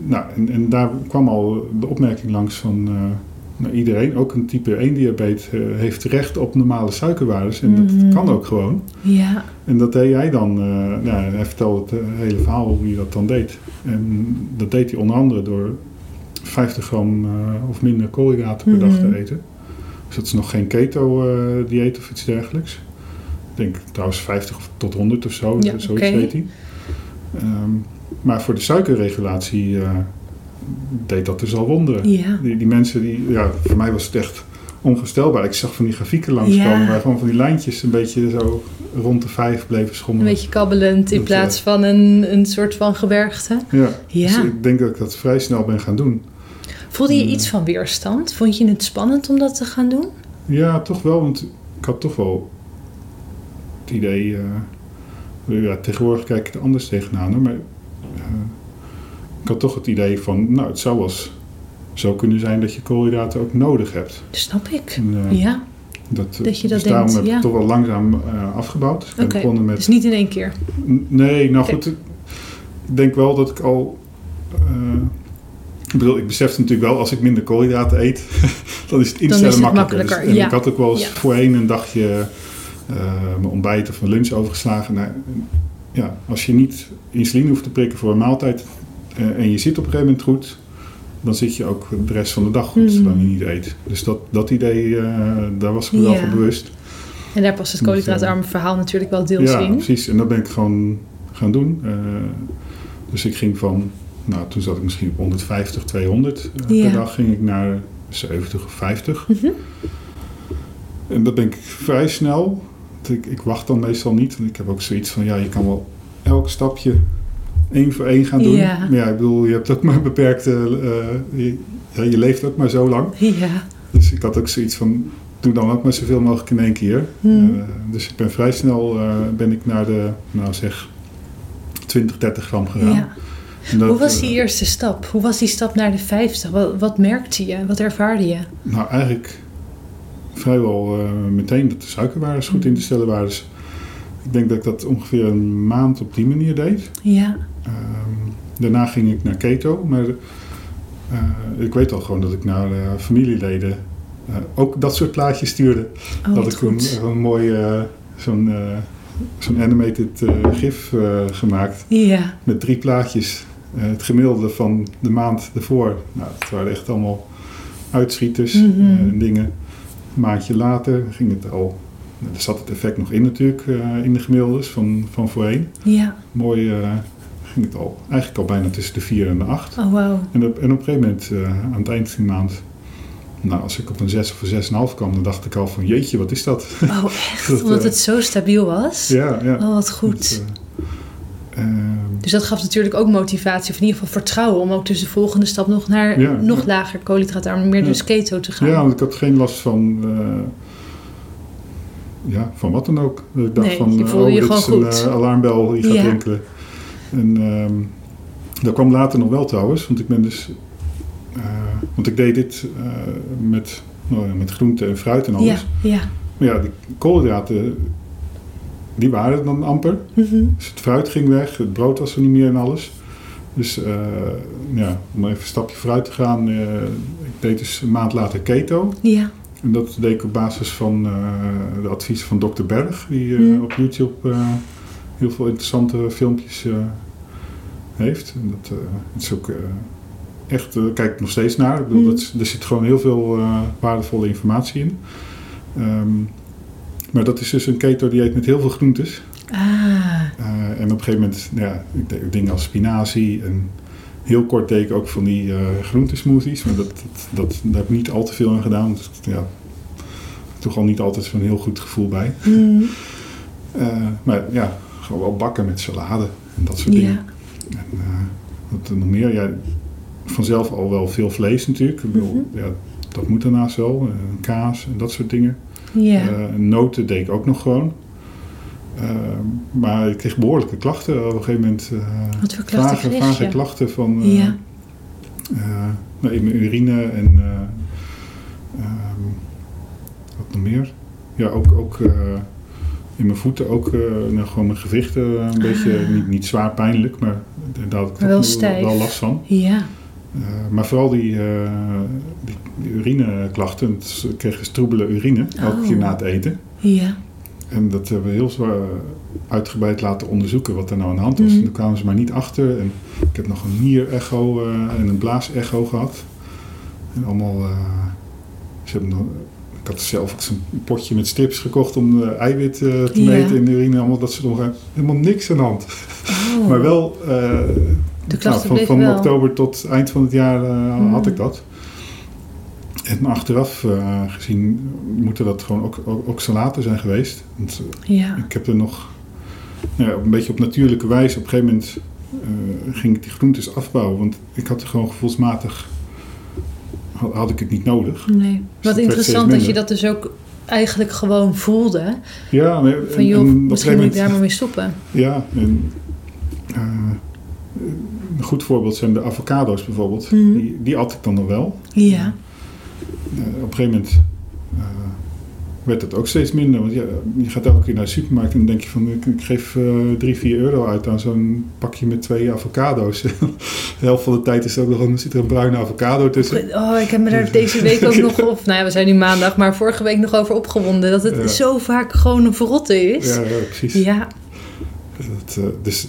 nou, en, en daar kwam al de opmerking langs van nou, iedereen, ook een type 1 diabetes, heeft recht op normale suikerwaardes. En Mhm. dat kan ook gewoon. Ja. En dat deed hij dan, eh, nou, hij vertelde het hele verhaal hoe hij dat dan deed. En dat deed hij onder andere door 50 gram of minder koolhydraten per dag Mhm. te eten. Dus dat is nog geen keto-dieet of iets dergelijks. Ik denk trouwens 50 of tot 100 of zo, Ja, zoiets oké. deed hij. Ehm, maar voor de suikerregulatie eh, deed dat dus al wonderen. Ja. Die, die mensen, die, ja, voor mij was het echt onvoorstelbaar. Ik zag van die grafieken langskomen Ja. waar gewoon van die lijntjes een beetje zo rond de vijf bleven Een schommelen. beetje kabbelend in Dat, plaats eh, van een, een soort van gebergte. Ja, Ja. dus ik denk dat ik dat vrij snel ben gaan doen. Voelde je Mm. iets van weerstand? Vond je het spannend om dat te gaan doen? Ja, toch wel, want ik had toch wel het idee... eh, ja, tegenwoordig kijk ik er anders tegenaan, hoor, maar eh, ik had toch het idee van... Nou, het zou wel eens zo kunnen zijn dat je koolhydraten ook nodig hebt. Snap ik. En, eh, Ja, dat, dat je dat dus daarom heb ik ja. toch wel langzaam afgebouwd. Oké. begonnen met Dus niet in één keer. N- Nee, nou goed. Ik denk wel dat ik al. Ik bedoel, ik besefte natuurlijk wel, als ik minder koolhydraten eet, dan is het instellen is het makkelijker. makkelijker, Dus- en ja. ik had ook wel eens Ja. voorheen een dagje eh, mijn ontbijt of mijn lunch overgeslagen. Nou, ja, als je niet insuline hoeft te prikken voor een maaltijd eh, en je zit op een gegeven moment goed, dan zit je ook de rest van de dag goed, Mhm. zolang je niet eet. Dus dat, dat idee, eh, daar was ik me wel Ja. van bewust. En daar past het Dus, koolhydraatarme verhaal natuurlijk wel deels Ja, in. precies. En dat ben ik gewoon gaan doen. Dus ik ging van, nou toen zat ik misschien op 150, 200 eh, Ja. per dag, ging ik naar 70 of 50. Mhm. En dat ben ik vrij snel. Ik, ik wacht dan meestal niet, want ik heb ook zoiets van, ja, je kan wel elk stapje één voor één gaan doen. Ja. Maar ja, ik bedoel, je hebt ook maar beperkte, eh, je, ja, je leeft ook maar zo lang. Ja. Dus ik had ook zoiets van, doe dan ook maar zoveel mogelijk in één keer. Eh, dus ik ben vrij snel eh, ben ik naar de, nou zeg, 20, 30 gram gegaan. ja. Dat, Hoe was eh, die eerste stap? Hoe was die stap naar de 50? Wat, wat merkte je? Wat ervaarde je? nou, eigenlijk vrijwel eh, meteen dat de suikerwaardes goed in te stellen waren. Dus ik denk dat ik dat ongeveer een maand op die manier deed. Ja. Ehm, daarna ging ik naar keto, maar eh, ik weet al gewoon dat ik naar eh, familieleden eh, ook dat soort plaatjes stuurde. Oh, dat ik een, een mooi eh, zo'n eh, zo'n animated eh, gif eh, gemaakt Ja. met drie plaatjes. Eh, het gemiddelde van de maand ervoor. Nou, het waren echt allemaal uitschieters Mhm. eh, en dingen. Een maandje later ging het al. nou, Er zat het effect nog in natuurlijk, eh, in de gemiddeldes van, van voorheen. Ja. Mooi ging het al, eigenlijk al bijna tussen de 4 en de 8. Oh, wauw. En op, en op een gegeven moment, aan het eind van de maand, nou, als ik op een 6 of een 6,5 kwam, dan dacht ik al van jeetje, wat is dat? Oh, echt? Dat, Omdat het zo stabiel was? ja, ja. Oh, wat goed. Dat, Dus dat gaf natuurlijk ook motivatie, of in ieder geval vertrouwen, om ook dus de volgende stap nog naar Ja, nog ja. lager koolhydraatarm, meer Ja. dus keto te gaan. Ja, want ik had geen last van, eh, ja, van wat dan ook. Ik dacht Nee, van, je voelde je dit is gewoon een goed. eh, alarmbel die gaat Ja. rinkelen. En ehm, dat kwam later nog wel trouwens, want ik ben dus, eh, want ik deed dit met, nou, ja, met groente en fruit en ja, alles. ja. Maar ja, die koolhydraten, die waren er dan amper. Mhm. Dus het fruit ging weg, het brood was er niet meer en alles. Dus eh, ja, om even een stapje vooruit te gaan, eh, ik deed dus een maand later keto. ja. En dat deed ik op basis van eh, de adviezen van Dr. Berg, die Hmm. op YouTube heel veel interessante filmpjes heeft. En dat, het is ook echt, daar kijk ik nog steeds naar. Ik bedoel, Hmm. dat, er zit gewoon heel veel waardevolle informatie in. Ehm, maar dat is dus een keto-dieet met heel veel groentes. Ah, Eh, en op een gegeven moment, nou ja, ik deed dingen als spinazie en heel kort deed ik ook van die eh groentesmoothies. Maar dat, dat, dat, daar heb ik niet al te veel aan gedaan. Dus, ja, toch al niet altijd zo'n heel goed gevoel bij. Mhm. Eh, maar ja, gewoon wel bakken met salade en dat soort ja. dingen. En, eh, wat er nog meer? Ja, vanzelf al wel veel vlees natuurlijk. Mhm. ja, dat moet daarnaast wel. Kaas en dat soort dingen. Ja. Eh, noten deed ik ook nog gewoon. Eh, maar ik kreeg behoorlijke klachten op een gegeven moment. eh, Wat voor klachten vage, klachten van Ja. nou, in mijn urine en eh, ehm, wat nog meer. Ja, ook, ook in mijn voeten, ook nou, gewoon mijn gewrichten een beetje, niet, niet zwaar pijnlijk, maar daar had ik Ah. Wel wel last van. Ja. Eh, maar vooral die, eh, die, die urineklachten, dus ik kreeg stroebele urine, elke Oh. keer na het eten. Ja. En dat hebben we heel zwaar uitgebreid laten onderzoeken wat er nou aan de hand was. Mhm. En toen kwamen ze maar niet achter. En ik heb nog een nierecho eh en een blaasecho gehad. En allemaal... eh, ze hebben nog, ik had zelf ook zo'n potje met strips gekocht om de eiwit eh, te Ja. meten in de urine. Allemaal dat ze nog eh, helemaal niks aan de hand. Oh. Maar wel... nou, van oktober tot eind van het jaar eh, Mhm. had ik dat. En achteraf eh, gezien moeten dat gewoon ook, ook, oxalaten zijn geweest. Want eh, Ja. ik heb er nog nou ja, een beetje op natuurlijke wijze. Op een gegeven moment ging ik die groentes afbouwen. Want ik had er gewoon gevoelsmatig... Had, had ik het niet nodig. Nee. dat Wat interessant dat je dat dus ook eigenlijk gewoon voelde. Ja, maar, Van joh, en misschien moet ik daar maar mee stoppen. Ja, en, een goed voorbeeld zijn de avocado's bijvoorbeeld. Mhm. Die, die at ik dan nog wel. Ja. Eh, op een gegeven moment eh, werd het ook steeds minder. Want ja, je gaat elke keer naar de supermarkt en dan denk je van ik, ik geef eh 3, 4 euro uit aan zo'n pakje met twee avocado's. de helft van de tijd is er ook nog een, zit er een bruine avocado tussen. Oh, ik heb me daar deze week ook nog op. Nou ja, we zijn nu maandag, maar vorige week nog over opgewonden. Dat het Ja. zo vaak gewoon een verrotte is. Ja, ja precies. Ja. Dat, eh, dus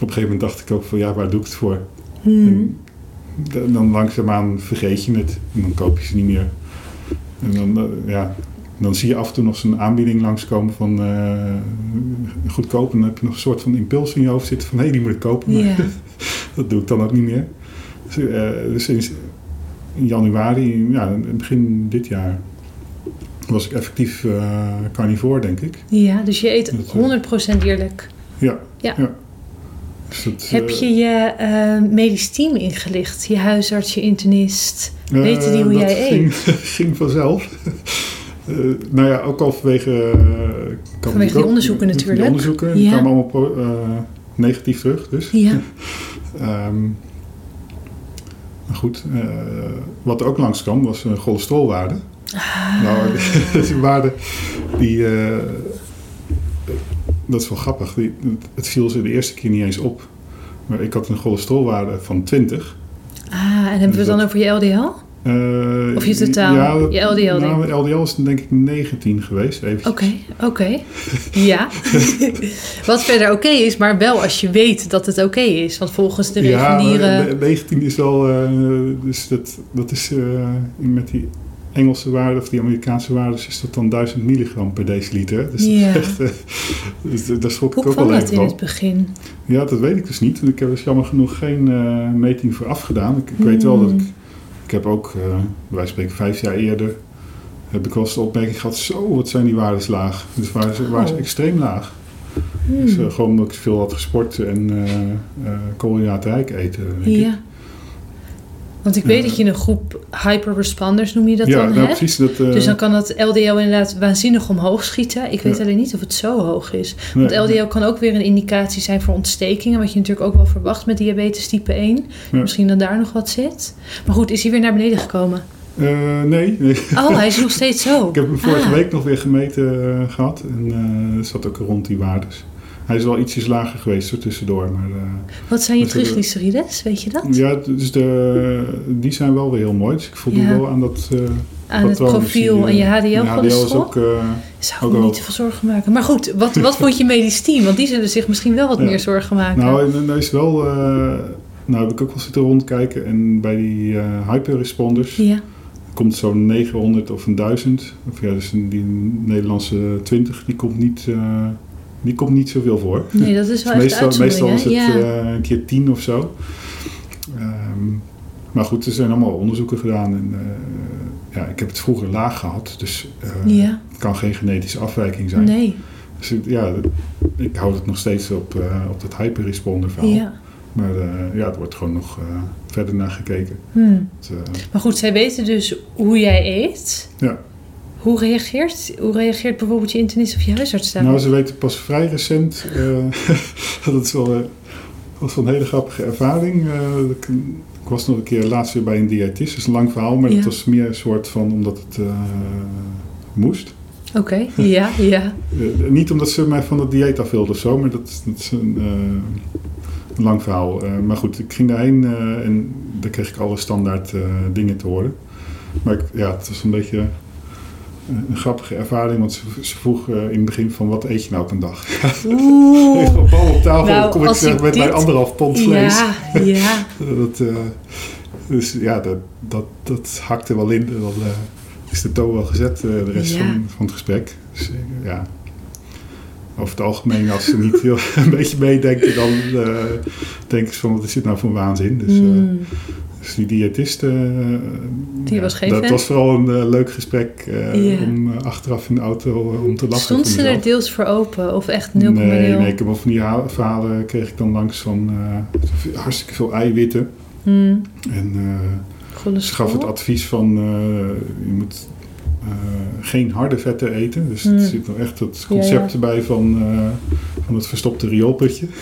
een gegeven moment dacht ik ook van ja, waar doe ik het voor? Hmm. En dan langzaamaan vergeet je het en dan koop je ze niet meer. En dan, eh, ja, dan zie je af en toe nog zo'n aanbieding langskomen van eh, goedkoop. En dan heb je nog een soort van impuls in je hoofd zitten van hé, die moet ik kopen. Maar dat doe ik dan ook niet meer. Dus, eh, dus sinds in januari, ja, begin dit jaar, was ik effectief eh carnivore, denk ik. Ja, dus je eet Dat, eh, 100% eerlijk. Ja. Ja. Dus dat, Heb eh, je je eh, medisch team ingelicht? Je huisarts, je internist? Eh, Weten die hoe jij ging, ging vanzelf. Eh, nou ja, ook al vanwege... eh, natuurlijk die ook- onderzoeken die natuurlijk. onderzoeken, die Ja. kwamen allemaal eh, negatief terug. Dus. Ja. Ehm, maar goed, eh, wat er ook langs kwam was een cholesterolwaarde. Ah. Nou, die waarde, die... eh, dat is wel grappig. Die, het viel ze de eerste keer niet eens op. Maar ik had een cholesterolwaarde van 20. Ah, en hebben we het dan over je LDL? Eh, Of je totaal, Ja, je LDL Nou, LDL is denk ik 19 geweest. Even. Oké, oké. Ja. Wat verder oké is, maar wel als je weet dat het oké is. Want volgens de Ja, reguliere... maar 19 is wel... eh, dus dat, dat is eh, met die Engelse waarde of die Amerikaanse waardes is dat dan 1000 milligram per deciliter. Dus, Ja. dat, is echt, eh, dus daar schrok ik Hoe ook wel dat even in van. het begin? Ja, dat weet ik dus niet. Ik heb er jammer genoeg geen eh, meting voor afgedaan. Ik, ik weet wel dat ik... Hmm. Ik heb ook, eh wij spreken vijf jaar eerder... heb ik wel eens de opmerking gehad... Zo, wat zijn die waardes laag. Dus waren ze, waren ze Oh. extreem laag. Hmm. Dus gewoon omdat ik veel had gesport en koolhydraatrijk eten. denk ik. Want ik weet dat je een groep hyperresponders, noem je dat ja, dan, nou, hè? precies. Dat, eh, Dus dan kan dat LDL inderdaad waanzinnig omhoog schieten. Ik weet Ja. alleen niet of het zo hoog is. nee, Want LDL kan ook weer een indicatie zijn voor ontstekingen. Wat je natuurlijk ook wel verwacht met diabetes type 1. Ja. Misschien dat daar nog wat zit. Maar goed, is hij weer naar beneden gekomen? eh, nee, nee. Oh, hij is nog steeds zo. Ik heb hem vorige Ah. week nog weer gemeten eh, gehad. En zat ook rond die waardes. Hij is wel ietsjes lager geweest er tussendoor. Maar eh, Wat zijn je triglycerides? Weet je dat? ja, dus de, die zijn wel weer heel mooi. Dus ik voldoe Ja. wel aan dat eh Aan het profiel die, en je HDL-cholesterol? is ook... eh, Zou ook ik me wel- niet te veel zorgen maken. Maar goed, wat, wat vond je medisch team? Want die zullen zich misschien wel wat Ja. meer zorgen maken. nou, en, en er is wel... nou, heb ik ook wel zitten rondkijken. En bij die hyperresponders... ja. komt zo'n 900 of een 1000. Of ja, dus die Nederlandse 20, die komt niet, die komt niet zoveel voor. Nee, dat is wel echt meestal, meestal is het Ja. eh, een keer 10 of zo. Ehm, maar goed, er zijn allemaal onderzoeken gedaan. En, eh, ja, ik heb het vroeger laag gehad, dus eh, ja. het kan geen genetische afwijking zijn. Nee. Dus het- ja, ik hou het nog steeds op, op dat hyperresponder verhaal. Ja. Maar ja, er wordt gewoon nog verder naar gekeken. Hmm. Het, Maar goed, zij weten dus hoe jij eet. ja. Hoe reageert, hoe reageert bijvoorbeeld je internist of je huisarts daarop? Nou, ze weten pas vrij recent. eh, dat is wel, eh, was wel een hele grappige ervaring. Eh, ik, ik was nog een keer laatst weer bij een diëtist. Dat is een lang verhaal, maar Ja. het was meer een soort van omdat het eh, moest. Oké, ja, ja. Eh, niet omdat ze mij van het dieet af wilden of zo, maar dat, dat is een, eh, een lang verhaal. Eh, maar goed, ik ging daarheen eh, en daar kreeg ik alle standaard eh, dingen te horen. Maar ik, ja, het was een beetje eh, een grappige ervaring, want ze, ze vroeg eh, in het begin van wat eet je nou op een dag? Oeh. Op bal op tafel, Nou, kom ik zeg, met mijn dit- anderhalf pond vlees. Ja, ja. Dat, eh, dus ja, dat, dat, dat hakte wel in. Dan eh, is de toon wel gezet eh, de rest Ja. van, van het gesprek. Dus eh, ja, over het algemeen, als ze niet heel, een beetje meedenken, dan eh denken ze van wat is dit nou voor waanzin. Dus, eh, Dus die diëtist, eh, Die was geen dat fan? was vooral een eh, leuk gesprek eh, Ja. om achteraf in de auto om te lachen. Stond ze er deels voor open? Of echt 0,0? Nee, nee, ik heb wel van die ha- verhalen kreeg ik dan langs van hartstikke veel eiwitten. Hmm. En ze gaf het advies van je moet geen harde vetten eten. Dus Mm. er zit nog echt het Ja, concept ja. erbij van, van het verstopte rioolputje.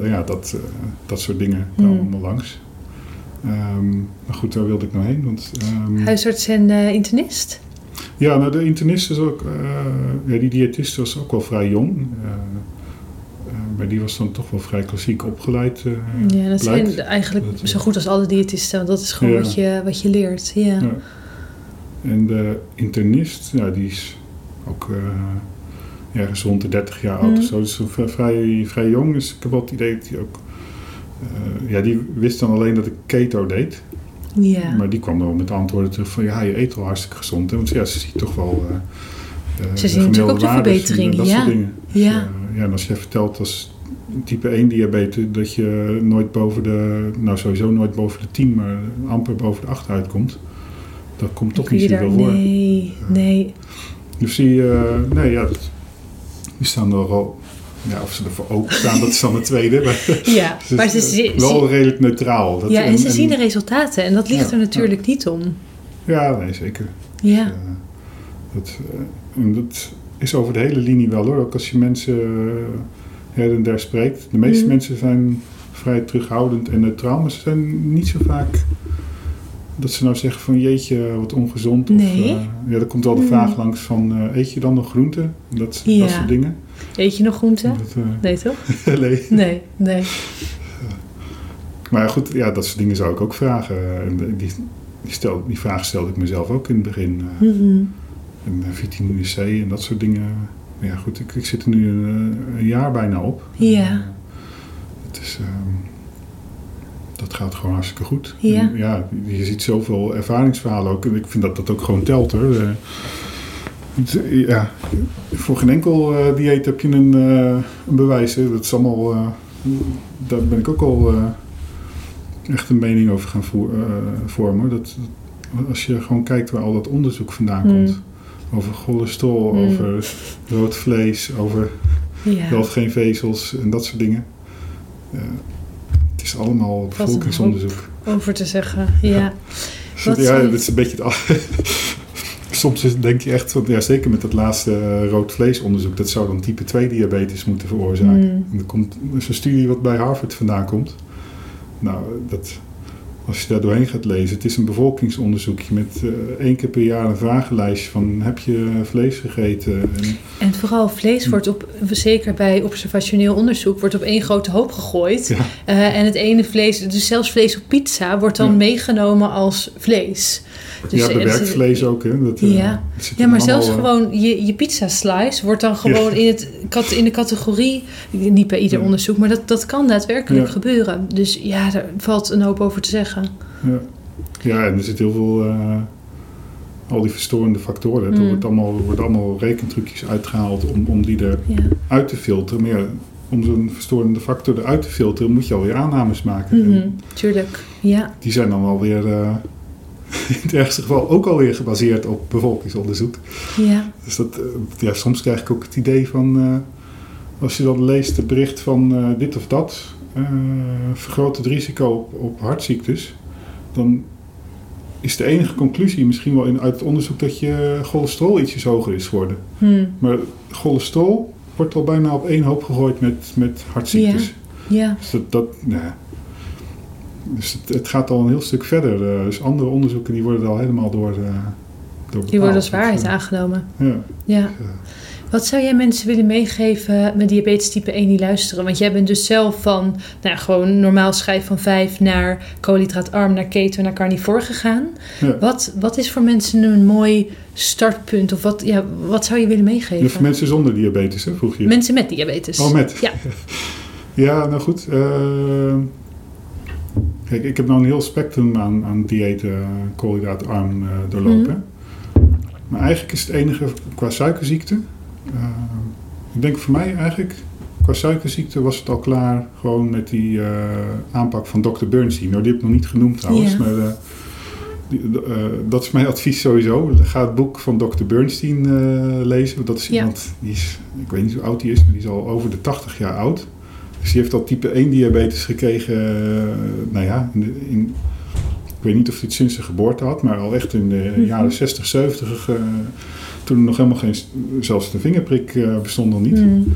Dat, ja, dat, eh, dat soort dingen kwamen Mm. allemaal langs. Ehm, maar goed, waar wilde ik nou heen? Want, ehm, Huisarts en eh, internist? ja, nou, de internist is ook, eh, ja, die diëtist was ook wel vrij jong. Maar die was dan toch wel vrij klassiek opgeleid. Ja, dat blijkt. zijn eigenlijk Dat, zo goed als alle diëtisten. Want dat is gewoon Ja. wat, je, wat je leert. Ja. Ja. En de internist, ja, die is ook ergens rond de 30 jaar oud Mm. of zo. Dus vrij, vrij jong. Dus ik heb wel het idee dat hij ook... eh, ja, die wist dan alleen dat ik keto deed. Ja. Maar die kwam dan wel met antwoorden terug van... Ja, je eet wel hartstikke gezond. Hè? Want ja, ze ziet toch wel... eh, Ze zien natuurlijk ook de en, verbetering, Dat ja. soort dingen. Dus, Ja. ja, en als je vertelt als type 1 diabetes... dat je nooit boven de... Nou, sowieso nooit boven de 10, maar amper boven de 8 uitkomt... Dat komt toch niet je zoveel voor. Nee, nee. Dus die, eh, nee, ja, dat- die staan er al. Ja, of ze ervoor open staan, dat is dan het tweede. Maar Ja, het maar ze, eh, ze- wel redelijk neutraal. Dat, ja, en ze zien de resultaten. En dat ligt Ja, er natuurlijk niet om. Ja, nee, zeker. Ja. Eh, dat, eh, en dat is over de hele linie wel hoor. Ook als je mensen her en der spreekt. De meeste Mhm. mensen zijn vrij terughoudend en neutraal. Maar ze zijn niet zo vaak dat ze nou zeggen van jeetje, wat ongezond. Nee. Of, eh, ja, er komt wel de Hmm. vraag langs van eh, eet je dan nog groenten? Dat, Ja. dat soort dingen. Eet je nog groenten? Dat, eh, Nee, toch? nee. Nee, nee. Maar goed, ja, dat soort dingen zou ik ook vragen. En die, die, stel, die vraag stelde ik mezelf ook in het begin. eh, Mhm. en vitamine C en dat soort dingen. Maar ja, goed, ik, ik zit er nu een, een jaar bijna op. Ja. Het is, ehm, dat gaat gewoon hartstikke goed. Ja. En, ja, je ziet zoveel ervaringsverhalen ook. En ik vind dat dat ook gewoon telt hoor. Eh, ja, voor geen enkel eh, dieet heb je een, eh, een bewijs. Hè. Dat is allemaal, daar ben ik ook al echt een mening over gaan voer- vormen. Dat, dat- als je gewoon kijkt waar al dat onderzoek vandaan Hmm. komt. Over cholesterol, Hmm. over rood vlees, over Ja. wel geen vezels en dat soort dingen. Is allemaal bevolkingsonderzoek. Over te zeggen. Ja. Dus Wat ja, dat is een beetje het. Soms denk je echt, ja, zeker met dat laatste eh, rood vleesonderzoek, dat zou dan type 2 diabetes moeten veroorzaken. Hmm. En er komt een studie wat bij Harvard vandaan komt. Nou, dat, als je daar doorheen gaat lezen, het is een bevolkingsonderzoekje met eh, één keer per jaar een vragenlijstje van heb je vlees gegeten? En, En vooral Hm. vlees wordt op, zeker bij observationeel onderzoek, wordt op één grote hoop gegooid. ja, Eh, en het ene vlees, dus zelfs vlees op pizza, wordt dan Ja. meegenomen als vlees. Dus ja, er bewerkt zit- vlees ook. Hè? Dat, eh, Ja. zit Ja, er maar zelfs eh, gewoon je, je pizza slice wordt dan gewoon Ja. in, het, in de categorie, niet bij ieder Ja. onderzoek, maar dat, dat kan daadwerkelijk Ja. gebeuren. Dus ja, daar valt een hoop over te zeggen. Ja. ja, en er zit heel veel. eh, al die verstorende factoren. Er Mm. wordt allemaal, worden allemaal rekentrucjes uitgehaald om, om die eruit Ja. te filteren. Maar ja, om zo'n verstorende factor eruit te filteren, moet je alweer aannames maken. En tuurlijk. Ja. die zijn dan alweer. eh in het ergste geval ook alweer gebaseerd op bevolkingsonderzoek. Ja. Dus dat, eh, ja, soms krijg ik ook het idee van. eh, als je dan leest het bericht van eh, dit of dat, uh, vergroot het risico op, op hartziektes, dan is de enige conclusie misschien wel in, uit het onderzoek dat je cholesterol ietsjes hoger is geworden. Hmm. Maar cholesterol wordt al bijna op één hoop gegooid met, met hartziektes. Ja. Dus, dat, dat, nou ja. Dus het, het gaat al een heel stuk verder. Uh, dus andere onderzoeken die worden al helemaal door, uh, door bepaald. Die worden als waarheid aangenomen. Ja. ja. Wat zou jij mensen willen meegeven met diabetes type 1 die luisteren? Want jij bent dus zelf van nou, gewoon normaal schijf van 5 naar koolhydraatarm, naar keto, naar carnivore gegaan. Ja. Wat, wat is voor mensen een mooi startpunt? Of wat, ja, wat zou je willen meegeven? Voor mensen zonder diabetes, hè, vroeg je? Mensen met diabetes. Oh, met? Ja. ja, nou goed. Uh, kijk, ik heb nou een heel spectrum aan, aan diëten, koolhydraatarm uh, doorlopen. Mm. Maar eigenlijk is het enige qua suikerziekte uh, ik denk voor mij eigenlijk, qua suikerziekte was het al klaar gewoon met die uh, aanpak van Dr. Bernstein. Nou, die heb ik nog niet genoemd trouwens, maar die, dat is mijn advies sowieso. Ga het boek van Dr. Bernstein lezen. Dat is iemand, die is, ik weet niet hoe oud die is, maar die is al over de 80 jaar oud. Dus die heeft al type 1 diabetes gekregen, nou ja, in, de, in ik weet niet of hij het sinds zijn geboorte had, maar al echt in de Mhm. jaren 60, 70, uh, toen er nog helemaal geen, zelfs de vingerprik uh, bestond nog niet. Hmm.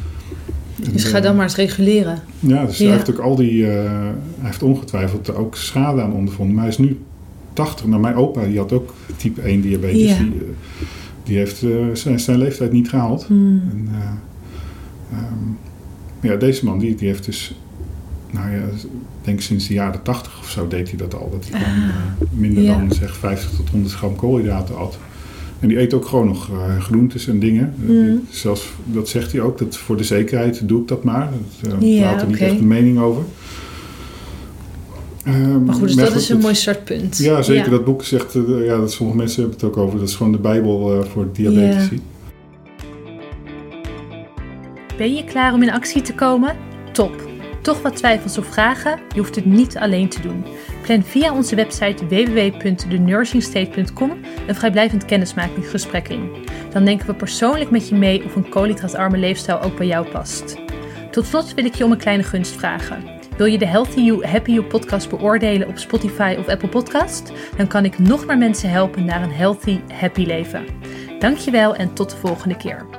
En, Dus ga eh, dan maar eens reguleren. Ja, dus Ja. hij heeft ook al die, uh, hij heeft ongetwijfeld er ook schade aan ondervonden. Maar hij is nu 80. Nou, mijn opa die had ook type 1 diabetes. Ja. Die, die heeft zijn, zijn leeftijd niet gehaald. Hmm. En, um, ja, deze man die, die heeft dus, nou ja, ik denk sinds de jaren 80 of zo deed hij dat al. Dat hij dan, uh, minder Ja. dan zeg 50 tot 100 gram koolhydraten had. En die eet ook gewoon nog uh, groentes en dingen. Mm. Zelfs, dat zegt hij ook, dat voor de zekerheid doe ik dat maar. Dat, uh, Ja, laat er niet echt een mening over. Um, Maar goed, dus dat is een mooi startpunt. Ja, zeker. Dat boek zegt, uh, ja, dat sommige mensen hebben het ook over. Dat is gewoon de bijbel voor diabetici. Ben je klaar om in actie te komen? Top! Toch wat twijfels of vragen? Je hoeft het niet alleen te doen. Plan via onze website www.thenursingstate.com een vrijblijvend kennismakingsgesprek in. Dan denken we persoonlijk met je mee of een koolhydraatarme leefstijl ook bij jou past. Tot slot wil ik je om een kleine gunst vragen. Wil je de Healthy You, Happy You podcast beoordelen op Spotify of Apple Podcast? Dan kan ik nog meer mensen helpen naar een healthy, happy leven. Dankjewel en tot de volgende keer.